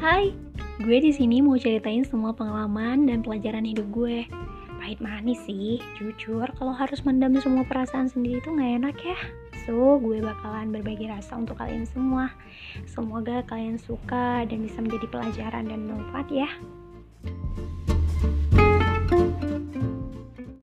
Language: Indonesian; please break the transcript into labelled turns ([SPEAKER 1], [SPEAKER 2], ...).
[SPEAKER 1] Hai, gue di sini mau ceritain semua pengalaman dan pelajaran hidup gue. Pahit manis sih, jujur kalau harus mendam semua perasaan sendiri itu nggak enak ya. So, gue bakalan berbagi rasa untuk kalian semua. Semoga kalian suka dan bisa menjadi pelajaran dan manfaat ya.